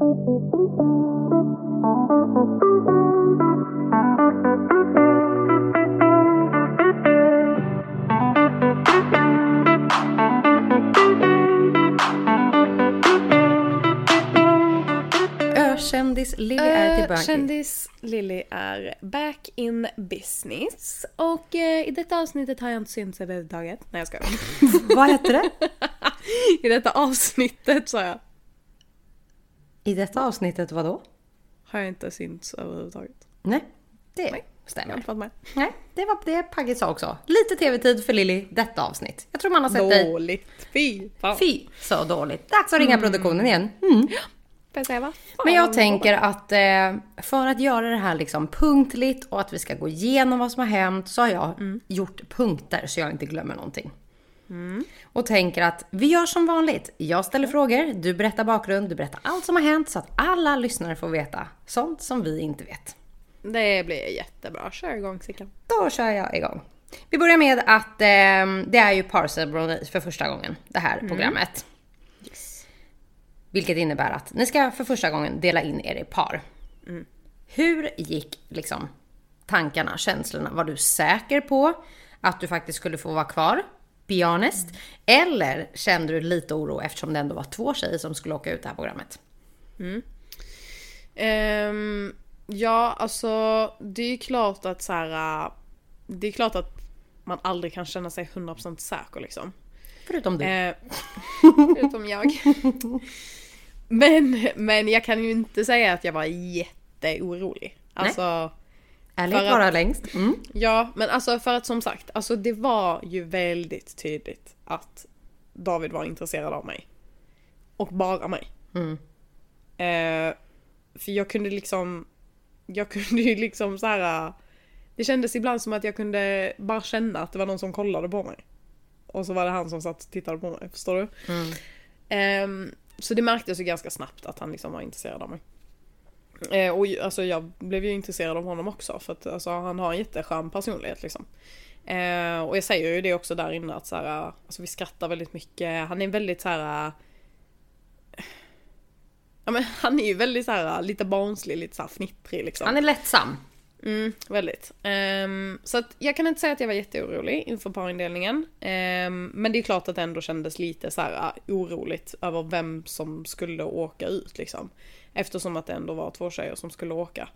Ökändis-Lilly är tillbaka. Kändis-Lilly är back in business. Och eh, i detta avsnittet har jag inte synts överhuvudtaget. Nej jag skojar. Vad heter det? I detta avsnittet sa jag. I detta avsnittet vadå? Har jag inte synts överhuvudtaget. Nej, det Nej. Jag har stämmer. inte varit med. Nej, det var det Pagge sa också. Lite tv-tid för Lilly detta avsnitt. Jag tror man har sett dig. Dåligt. Fy fan. Fy så dåligt. Dags att ringa produktionen igen. Mm. Jag Men jag tänker att eh, för att göra det här liksom punktligt och att vi ska gå igenom vad som har hänt så har jag gjort punkter så jag inte glömmer någonting. Och tänker att vi gör som vanligt. Jag ställer frågor, du berättar bakgrund, du berättar allt som har hänt så att alla lyssnare får veta sånt som vi inte vet. Det blir jättebra. Kör igång Sickan. Då kör jag igång. Vi börjar med att eh, det är ju parceremoni för första gången, det här programmet. Vilket innebär att ni ska för första gången dela in er i par. Hur gick liksom tankarna, känslorna? Var du säker på att du faktiskt skulle få vara kvar? Be honest. Eller kände du lite oro eftersom det ändå var två tjejer som skulle åka ut det här programmet? Ehm, ja, alltså det är ju klart att så här. äh, Det är klart att man aldrig kan känna sig 100% säker liksom. Förutom du. Eh, Förutom jag. Men, men jag kan ju inte säga att jag var jätteorolig. Alltså, Ärligt att- vara längst. Mm. ja men alltså för att som sagt, alltså det var ju väldigt tydligt att David var intresserad av mig. Och bara mig. Mm. Eh, för jag kunde liksom, jag kunde ju liksom så här. Det kändes ibland som att jag kunde bara känna att det var någon som kollade på mig. Och så var det han som satt och tittade på mig, förstår du? Mm. Ehm, så det märktes ju ganska snabbt att han liksom var intresserad av mig. Eh, och alltså jag blev ju intresserad av honom också för att alltså, han har en jätteskön personlighet liksom. Eh, och jag säger ju det också där inne att så här, alltså vi skrattar väldigt mycket. Han är väldigt så här. Ja men han är ju väldigt så här lite barnslig, lite så här fnittrig liksom. Han är lättsam. Mm, väldigt. Ehm, så att jag kan inte säga att jag var jätteorolig inför parindelningen. Ehm, men det är klart att det ändå kändes lite så här ah, oroligt över vem som skulle åka ut liksom. Eftersom att det ändå var två tjejer som skulle åka.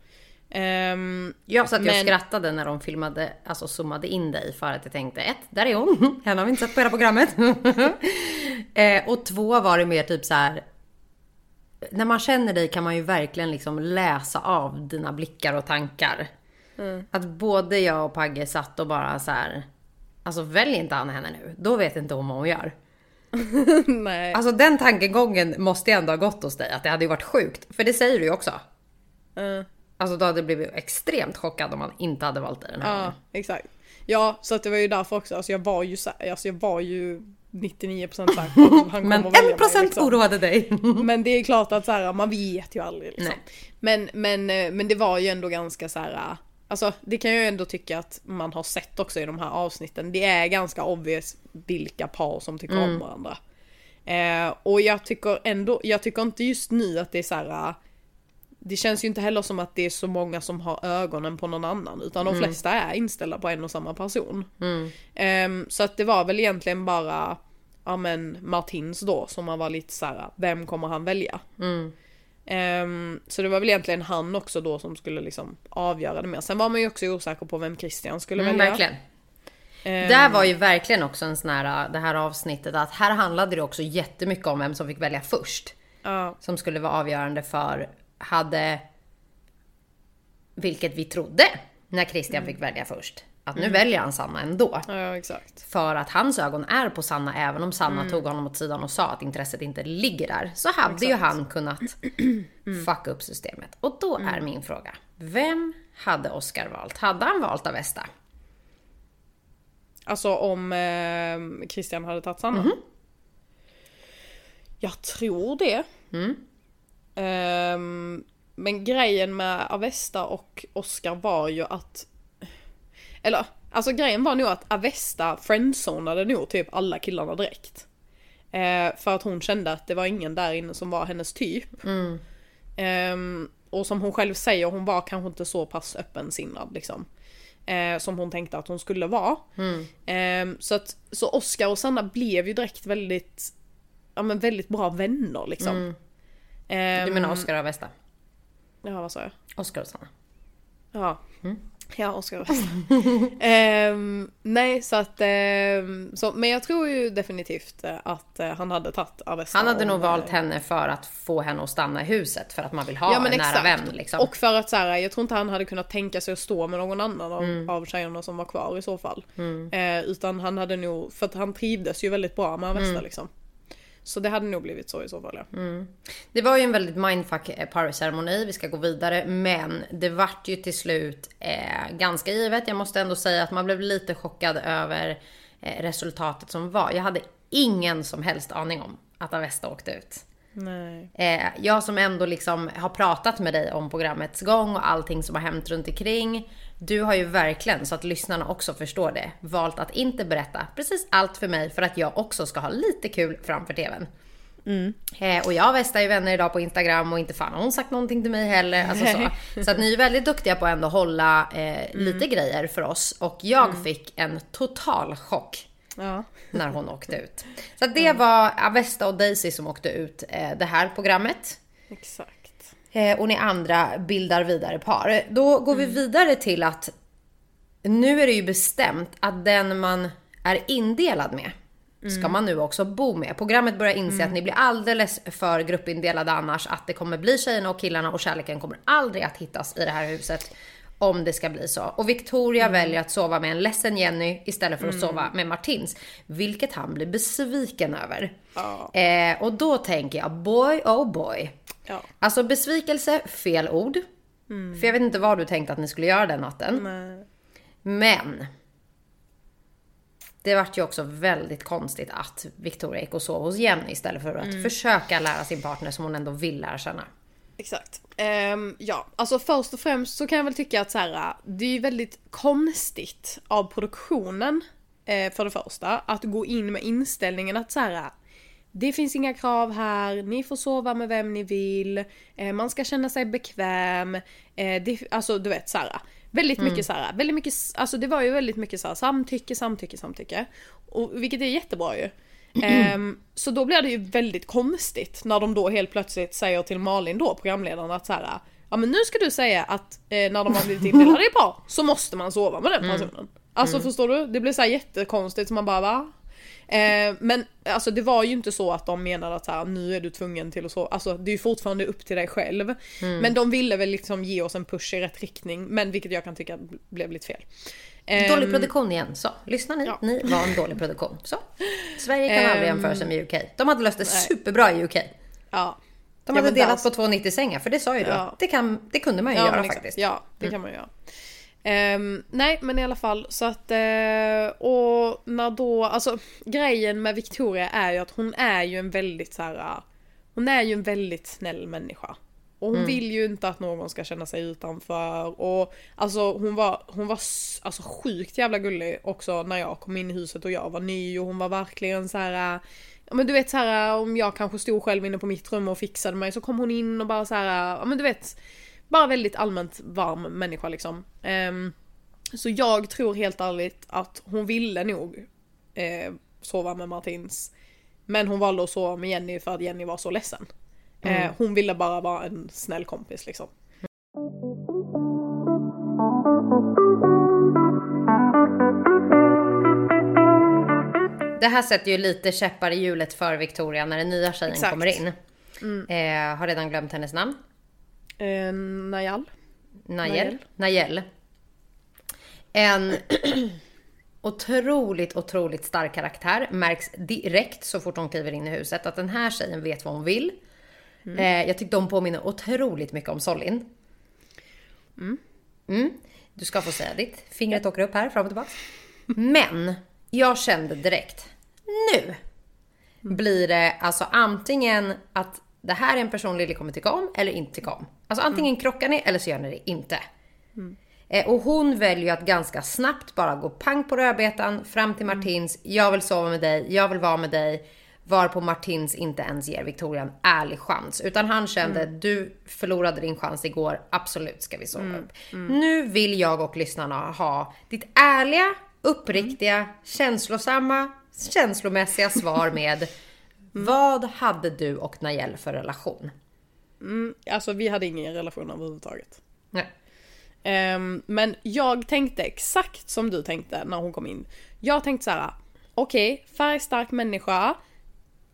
Ehm, Jag satt ju och Men- skrattade när de filmade, alltså zoomade in dig för att jag tänkte ett, där är hon, henne har vi inte sett på hela programmet. eh, och två var det mer typ så här. När man känner dig kan man ju verkligen liksom läsa av dina blickar och tankar. Att både jag och Pagge satt och bara så här. Alltså välj inte han henne nu, då vet inte hon vad hon gör. nej. Alltså den tankegången måste ju ändå ha gått hos dig, att det hade ju varit sjukt. För det säger du ju också. Eh, Alltså du hade blivit extremt chockad om man inte hade valt dig den här gången. ja, exakt. Ja, så att det var ju därför också. Alltså jag var ju, alltså jag var ju 99% säker på att han kommer Men att välja mig, 1% liksom. oroade dig. Men det är klart att så här, man vet ju aldrig liksom. Nej. Men, men, eh, men det var ju ändå ganska så här. Alltså det kan jag ändå tycka att man har sett också i de här avsnitten. Det är ganska obvious vilka par som tycker om varandra. Eh, och jag tycker ändå, jag tycker inte just nu att det är så här. eh, Det känns ju inte heller som att det är så många som har ögonen på någon annan utan de flesta är inställda på en och samma person. Ehm, så att det var väl egentligen bara ja men Martins då som man var lite så här, vem kommer han välja? Ehm, så det var väl egentligen han också då som skulle liksom avgöra det mer. Sen var man ju också osäker på vem Christian skulle Mm, välja. verkligen. Ehm, Där var ju verkligen också en sån här, det här avsnittet att här handlade det också jättemycket om vem som fick välja först. Ja, Som skulle vara avgörande för, hade, vilket vi trodde när Christian fick välja först. Att nu väljer han Sanna ändå. ja exakt. För att hans ögon är på Sanna även om Sanna tog honom åt sidan och sa att intresset inte ligger där. Så hade ju han kunnat fucka upp systemet. Och då är min fråga. Vem hade Oscar valt? Hade han valt Avesta? Alltså om eh, Christian hade tagit Sanna? Mhm. Jag tror det. Mm. Ehm, men grejen med Avesta och Oscar var ju att... Eller, alltså grejen var nog att Avesta friendzonade nog typ alla killarna direkt. Eh, för att hon kände att det var ingen där inne som var hennes typ. Ehm, och som hon själv säger, hon var kanske inte så pass öppensinnad liksom. Eh, som hon tänkte att hon skulle vara. Ehm, så att så Oscar och Sanna blev ju direkt väldigt, ja men väldigt bra vänner liksom. Ehm, Du menar Oscar och Vesta? Ja vad sa jag? Oscar och Sanna. Ja. Ja, Oscar Vesta. Ehm, nej, så att... ehm, så, men jag tror ju definitivt eh, att eh, han hade tagit Avesta. Han hade nog eh, valt henne för att få henne att stanna i huset för att man vill ha Ja en nära exakt. vän liksom. Och för att så här, jag tror inte han hade kunnat tänka sig att stå med någon annan av, Mm. av tjejerna som var kvar i så fall. Eh, utan han hade nog, för att han trivdes ju väldigt bra med Avesta Mm. liksom. Så det hade nog blivit så i så fall ja. Mm. Det var ju en väldigt mindfuck eh, parceremoni, vi ska gå vidare. Men det vart ju till slut eh, ganska givet. Jag måste ändå säga att man blev lite chockad över eh, resultatet som var. Jag hade ingen som helst aning om att Avesta åkte ut. Eh, jag som ändå liksom har pratat med dig om programmets gång och allting som har hänt runt omkring. Du har ju verkligen, så att lyssnarna också förstår det, valt att inte berätta precis allt för mig för att jag också ska ha lite kul framför TVn. Eh, och jag Vesta är vänner idag på Instagram och inte fan har hon sagt någonting till mig heller. Alltså så. så att ni är väldigt duktiga på att ändå hålla eh, lite grejer för oss. Och jag fick en total chock Ja. när hon åkte ut. Så det var Avesta och Daisy som åkte ut eh, det här programmet. Exakt. Eh, och ni andra bildar vidare par. Då går Mm. vi vidare till att nu är det ju bestämt att den man är indelad med Mm. ska man nu också bo med. Programmet börjar inse att ni blir alldeles för gruppindelade annars. Att det kommer bli tjejerna och killarna och kärleken kommer aldrig att hittas i det här huset. Om det ska bli så. Och Victoria väljer att sova med en ledsen Jenny istället för att sova med Martins. Vilket han blir besviken över. Ja. Eh, och då tänker jag, boy oh boy. Ja. Alltså besvikelse, fel ord. För jag vet inte vad du tänkte att ni skulle göra den natten. Nej. Men. Det vart ju också väldigt konstigt att Victoria gick och sov hos Jenny istället för att försöka lära sin partner som hon ändå vill lära känna. Exakt. Ehm, ja, alltså först och främst så kan jag väl tycka att så här, det är ju väldigt konstigt av produktionen, eh, för det första, att gå in med inställningen att så här, det finns inga krav här, ni får sova med vem ni vill, eh, man ska känna sig bekväm, eh, det, alltså du vet så här, väldigt mycket så här, väldigt mycket, alltså det var ju väldigt mycket så här, samtycke, samtycke, samtycke. Och, vilket är jättebra ju. Ehm, så då blir det ju väldigt konstigt när de då helt plötsligt säger till Malin då, programledaren, att så här, ja men nu ska du säga att eh, när de har blivit indelade i par så måste man sova med den personen. Alltså förstår du? Det blir så här jättekonstigt så man bara va? Eh, men alltså det var ju inte så att de menade att så här, nu är du tvungen till att sova. Alltså det är ju fortfarande upp till dig själv. Men de ville väl liksom ge oss en push i rätt riktning. Men vilket jag kan tycka blev lite fel. Dålig Ehm, produktion igen. Så, lyssnar ni? ja. Ni var en dålig produktion. Så. Sverige kan aldrig Ehm, jämföra sig med UK. De hade löst det superbra i UK. Ja. De Ja, hade men delat där- på två 90 sängar, för det sa ju du. Ja. Det, kan, det kunde man ju Ja, göra exakt. faktiskt. Ja, det kan man göra. Ehm, nej men i alla fall så att eh, och när då, alltså grejen med Victoria är ju att hon är ju en väldigt så här. eh, hon är ju en väldigt snäll människa. Och hon vill ju inte att någon ska känna sig utanför och alltså hon var, hon var alltså sjukt jävla gullig också när jag kom in i huset och jag var ny och hon var verkligen så här. men du vet så här om jag kanske stod själv inne på mitt rum och fixade mig så kom hon in och bara så här, men du vet bara väldigt allmänt varm människa liksom. Ehm, så jag tror helt ärligt att hon ville nog eh, sova med Martins. Men hon valde att sova med Jenny för att Jenny var så ledsen. Eh, hon ville bara vara en snäll kompis liksom. Det här sätter ju lite käppar i hjulet för Victoria när den nya tjejen Exakt. kommer in. Eh, har redan glömt hennes namn. Eh, Najal? Najel. Najel. En otroligt, otroligt stark karaktär. Märks direkt så fort hon kliver in i huset att den här tjejen vet vad hon vill. Eh, jag tyckte hon påminner otroligt mycket om Solin. Mm. Du ska få säga ditt. Fingret åker upp här, fram och tillbaka. Men jag kände direkt, nu blir det alltså antingen att det här är en person Lily kommer tycka om eller inte tycka om. Alltså antingen krockar ni eller så gör ni det inte. Eh, och hon väljer att ganska snabbt bara gå pang på rödbetan fram till Martins. Jag vill sova med dig, jag vill vara med dig. Varpå Martins inte ens ger Victoria en ärlig chans. Utan han kände, Mm. du förlorade din chans igår, absolut ska vi sova upp. Nu vill jag och lyssnarna ha ditt ärliga, uppriktiga, känslosamma, känslomässiga svar med Vad hade du och Najel för relation? Alltså vi hade ingen relation överhuvudtaget. Nej. Ehm, men jag tänkte exakt som du tänkte när hon kom in. Jag tänkte så här: okej, färgstark människa,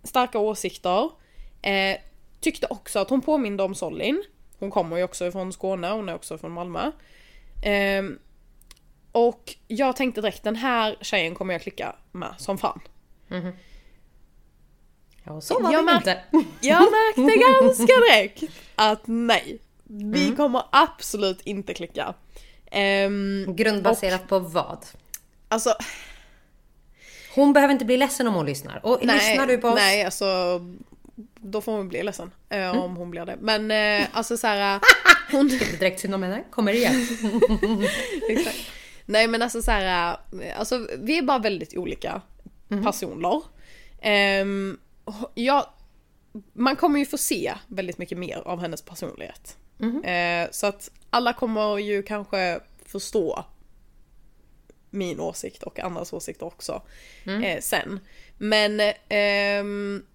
starka åsikter. Eh, tyckte också att hon påminde om Sollin. Hon kommer ju också från Skåne, hon är också från Malmö. Ehm, och jag tänkte direkt, den här tjejen kommer jag klicka med som fan. Ja, så var Jag det inte. Jag märkte ganska direkt att nej, vi kommer absolut inte klicka. Ehm, Grundbaserat på vad? alltså, Hon behöver inte bli ledsen om hon lyssnar. Och lyssnar du på oss? Nej, alltså då får hon bli ledsen eh, om hon blir det. Men eh, alltså så här, hon... Direkt synd om henne. Kommer igen. Exakt. Nej men alltså så här, eh, alltså vi är bara väldigt olika personer. Ehm, jag, man kommer ju få se väldigt mycket mer av hennes personlighet. Eh, så att alla kommer ju kanske förstå min åsikt och andras åsikter också eh, sen. Men ehm,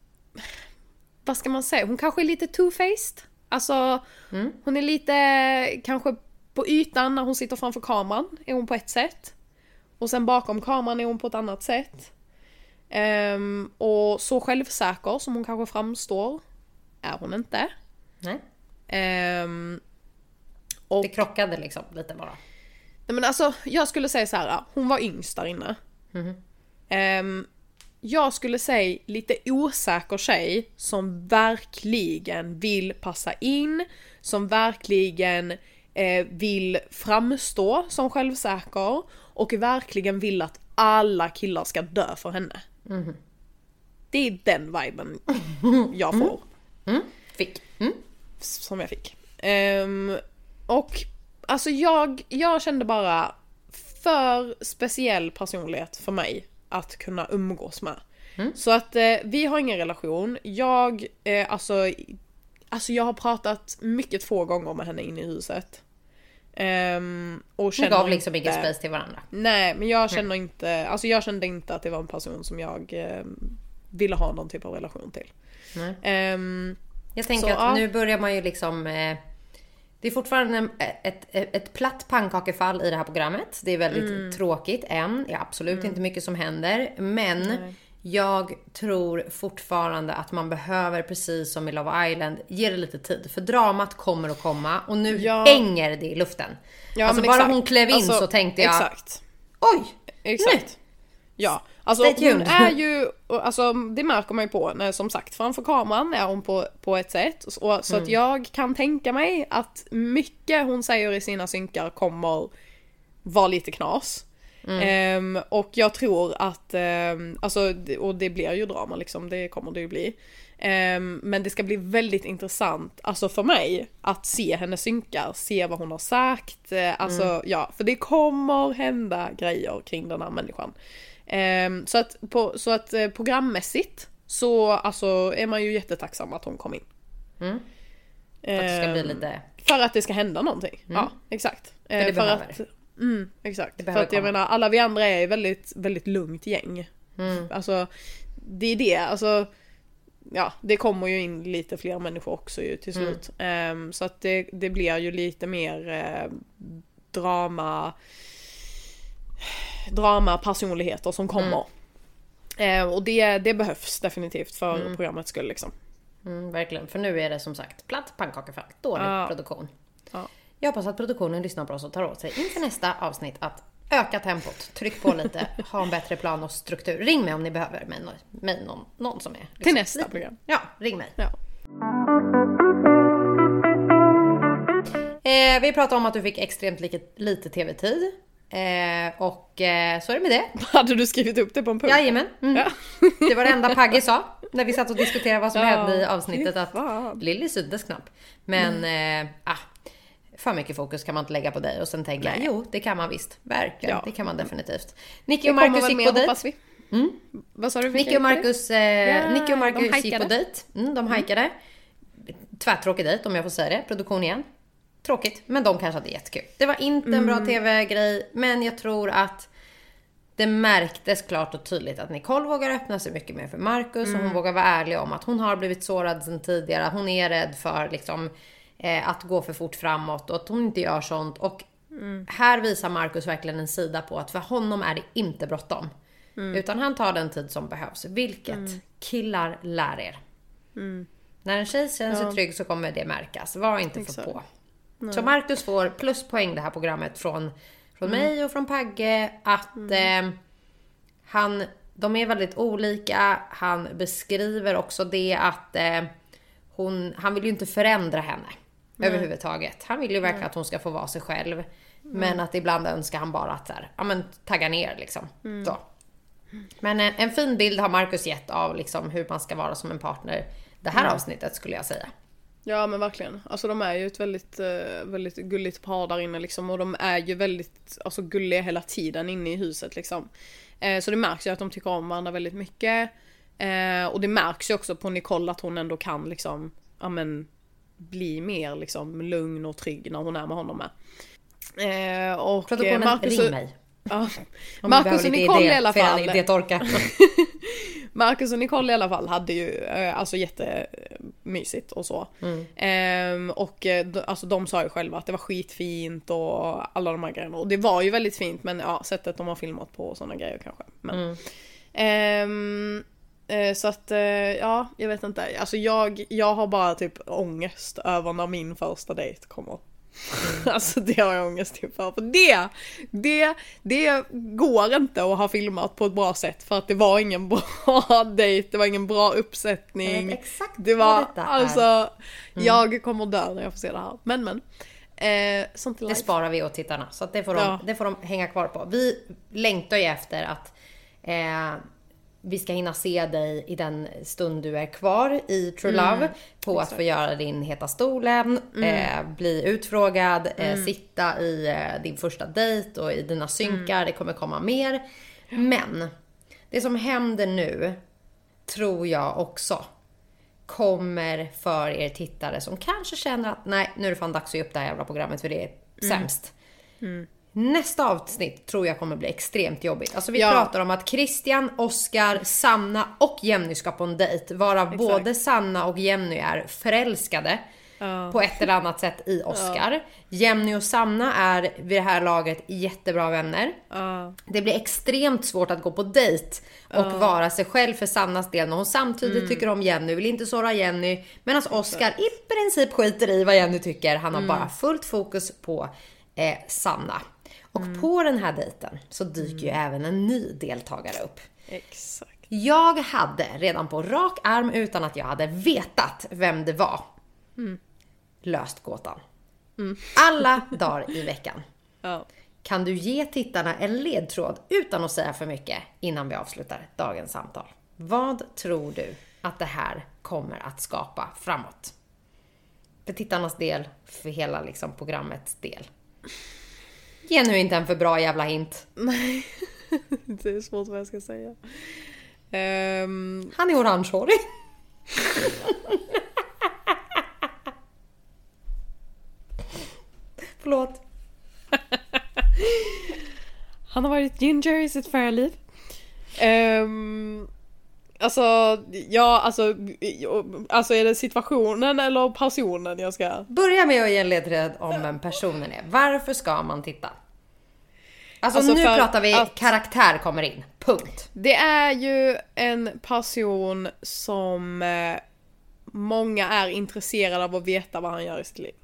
vad ska man säga, hon kanske är lite two-faced. Alltså hon är lite kanske på ytan när hon sitter framför kameran är hon på ett sätt. Och sen bakom kameran är hon på ett annat sätt. Ehm, och så självsäker som hon kanske framstår är hon inte. Nej. Ehm, och, Det krockade liksom lite bara. Nej men alltså, jag skulle säga så här. hon var yngst där inne. Ehm, jag skulle säga lite osäker tjej som verkligen vill passa in, som verkligen eh, vill framstå som självsäker och verkligen vill att alla killar ska dö för henne. Det är den viben jag får Fick. Mm. som jag fick. Ehm, och alltså jag, jag kände bara för speciell personlighet för mig att kunna umgås med. Så att eh, vi har ingen relation. Jag, eh, alltså, alltså jag har pratat mycket få gånger med henne inne i huset. Ehm, och Ni gav liksom ingen inte- space till varandra. Nej, men jag känner inte, alltså jag kände inte att det var en person som jag eh, ville ha någon typ av relation till. Nej. Ehm, Jag tänker Så, att ja. nu börjar man ju liksom... Det är fortfarande ett, ett, ett platt pannkakefall i det här programmet. Det är väldigt Mm. tråkigt än. Det är absolut inte mycket som händer. Men jag tror fortfarande att man behöver, precis som i Love Island, ge det lite tid. För dramat kommer att komma och nu Ja. hänger det i luften. ja, alltså bara exakt. hon klev in Alltså, så tänkte jag, Exakt. oj! Exakt. Ja, alltså hon är ju, alltså det märker man ju på när som sagt framför kameran är hon på, på ett sätt. Och, så Mm. att jag kan tänka mig att mycket hon säger i sina synkar kommer vara lite knas. Mm. Ehm, och jag tror att, ehm, alltså, och det blir ju drama liksom, det kommer det ju bli. Ehm, men det ska bli väldigt intressant, alltså för mig, att se hennes synkar, se vad hon har sagt, eh, alltså Mm. ja, för det kommer hända grejer kring den här människan. Ehm, så att, på, så att eh, programmässigt så alltså, är man ju jättetacksam att hon kom in. Mm. För att det ska bli Ehm, lite... för att det ska hända någonting. Ja, exakt. För det för behöver. att, mm, exakt. För att jag komma. menar, alla vi andra är väldigt, väldigt lugnt gäng. Mm. Alltså, det är det. Alltså, ja, det kommer ju in lite fler människor också ju till Mm. slut. Ehm, så att det, det blir ju lite mer eh, drama, drama personligheter som kommer. Ehm, och det, det behövs definitivt för programmets skull liksom. Mm, verkligen. För nu är det som sagt platt pannkakefall. Dålig Ja. produktion. Ja. Jag hoppas att produktionen lyssnar på oss och tar åt sig inför nästa avsnitt att öka tempot, tryck på lite, ha en bättre plan och struktur. Ring mig om ni behöver mig, mig någon, någon som är... liksom Till nästa lite- program. Ja, ring mig. Ja. Eh, vi pratade om att du fick extremt lite, lite tv-tid. Eh, och eh, så är det med det. Hade du skrivit upp det på en punkt? Jajamän. Mm. Ja. Det var det enda Pagge sa när vi satt och diskuterade vad som Ja, hände i avsnittet. Att. Lilly syntes knappt. Men eh, ah, för mycket fokus kan man inte lägga på dig. Och sen tänker jag, jo det kan man visst. Verkligen, Ja. det kan man definitivt. Nicky och Marcus gick på dejt. vi. Vad sa du? Nicky och? Marcus, eh, Nicky och Marcus gick på dejt. Mm, de hajkade. Tvärtråkig dejt om jag får säga det. Produktion igen. Tråkigt, men de kanske hade jättekul. Det var inte en bra tv-grej, men jag tror att det märktes klart och tydligt att Nicole vågar öppna sig mycket mer för Marcus och hon vågar vara ärlig om att hon har blivit sårad sedan tidigare. Hon är rädd för liksom, eh, att gå för fort framåt och att hon inte gör sånt. Och här visar Marcus verkligen en sida på att för honom är det inte bråttom. Utan han tar den tid som behövs. Vilket killar lär er. När en tjej känner sig trygg så kommer det märkas. Var inte för Exakt. På. Så Marcus får pluspoäng det här programmet från, från mig och från Pagge. Att eh, han, de är väldigt olika. Han beskriver också det att eh, hon, han vill ju inte förändra henne. Överhuvudtaget. Han vill ju verkligen att hon ska få vara sig själv. Men att ibland önskar han bara att så här, ja men tagga ner liksom. Så. Men en, en fin bild har Marcus gett av liksom hur man ska vara som en partner. Det här avsnittet skulle jag säga. Ja men verkligen. Alltså de är ju ett väldigt, eh, väldigt gulligt par där inne liksom och de är ju väldigt alltså, gulliga hela tiden inne i huset liksom. Eh, så det märks ju att de tycker om varandra väldigt mycket. Eh, och det märks ju också på Nicole att hon ändå kan liksom, ja men bli mer liksom lugn och trygg när hon är med honom med. Eh, och eh, Produktionen, Marcus ring och, mig. ja, Marcus och Nicole idé, i alla fall. Marcus och Nicole i alla fall hade ju eh, alltså jättemysigt och så. Ehm, och eh, alltså de sa ju själva att det var skitfint och alla de här grejerna. Och det var ju väldigt fint men ja, sättet de har filmat på och sådana grejer kanske. Men, Ehm, eh, så att eh, ja, jag vet inte. Alltså jag, jag har bara typ ångest över när min första dejt kommer. alltså det har jag ångest inför. För det, det, det går inte att ha filmat på ett bra sätt för att det var ingen bra dejt, det var ingen bra uppsättning. Jag vet exakt det vad var är. alltså, jag kommer dö när jag får se det här. Men men. Eh, sånt Det life. sparar vi åt tittarna. Så att det, får de, Ja. det får de hänga kvar på. Vi längtar ju efter att eh, vi ska hinna se dig i den stund du är kvar i True Love. På att få göra din Heta stolen, eh, bli utfrågad, eh, sitta i eh, din första dejt och i dina synkar. Det kommer komma mer. Men det som händer nu tror jag också kommer för er tittare som kanske känner att nej, nu är det fan dags att ge upp det här jävla programmet för det är sämst. Nästa avsnitt tror jag kommer bli extremt jobbigt. Alltså vi Ja. pratar om att Christian, Oscar, Sanna och Jenny ska på en dejt. Varav både Sanna och Jenny är förälskade på ett eller annat sätt i Oscar. Jenny och Sanna är vid det här laget jättebra vänner. Ja. Det blir extremt svårt att gå på dejt och vara sig själv för Sannas del när hon samtidigt Mm. tycker om Jenny, vill inte såra Jenny. Medan Oscar i princip skiter i vad Jenny tycker. Han har Mm. bara fullt fokus på eh, Sanna. Och på den här dejten så dyker ju även en ny deltagare upp. Exakt. Jag hade redan på rak arm utan att jag hade vetat vem det var löst gåtan. Alla dagar i veckan. Ja. Kan du ge tittarna en ledtråd utan att säga för mycket innan vi avslutar dagens samtal? Vad tror du att det här kommer att skapa framåt? För tittarnas del, för hela liksom programmets del. Ge nu inte en för bra jävla hint. Nej, det är svårt vad jag ska säga. Ehm, Han är orangehårig. Förlåt. han har varit ginger i sitt förra liv. Um, alltså, ja, alltså, alltså är det situationen eller personen jag ska... Börja med att ge en ledtråd om vem personen är. Varför ska man titta? Alltså, Alltså nu pratar vi att- karaktär kommer in. Punkt. Det är ju en person som eh, många är intresserade av att veta vad han gör i sitt liv.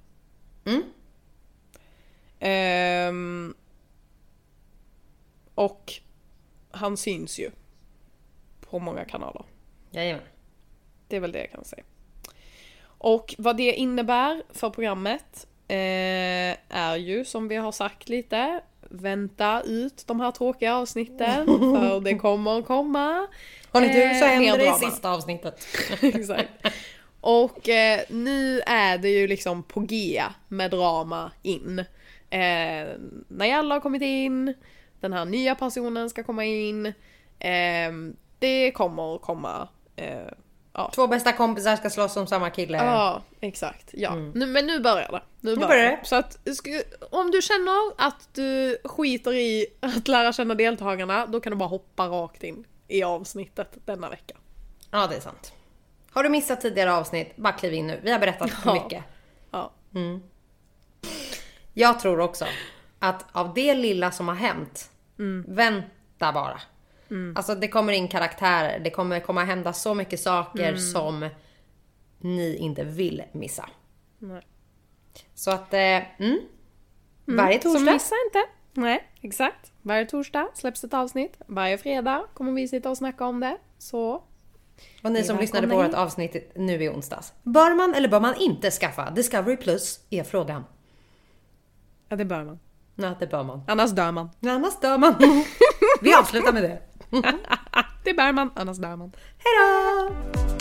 Mm. Ehm, och han syns ju på många kanaler. Jajamän. Det är väl det jag kan säga. Och vad det innebär för programmet eh, är ju som vi har sagt lite Vänta ut de här tråkiga avsnitten för det kommer komma. Har ni tur så Eh, händer mer det i sista avsnittet. Exakt. Och eh, nu är det ju liksom på G med drama in. Eh, när alla har kommit in, den här nya personen ska komma in. Ehm, det kommer komma. Eh, ja. Två bästa kompisar ska slåss om samma kille. ja, exakt. Ja. Nu, men nu börjar det. Nu börjar det. Så att, om du känner att du skiter i att lära känna deltagarna, då kan du bara hoppa rakt in i avsnittet denna vecka. Ja, det är sant. Har du missat tidigare avsnitt, bara kliv in nu. Vi har berättat för Ja. mycket. Ja. Jag tror också att av det lilla som har hänt, vänta bara. Alltså det kommer in karaktärer, det kommer komma hända så mycket saker som ni inte vill missa. Nej. Så att, eh, mm. Varje Så torsdag. missa inte. Nej, exakt. Varje torsdag släpps ett avsnitt. Varje fredag kommer vi sitta och snacka om det. Så Och ni som lyssnade på vårt avsnitt nu i onsdags. Bör man eller bör man inte skaffa Discovery Plus? Är frågan. Ja, det bör man. Nej, det bör man. Annars dör man. Annars dör man. Vi avslutar med det. Det bär man, annars dör man. Hejdå!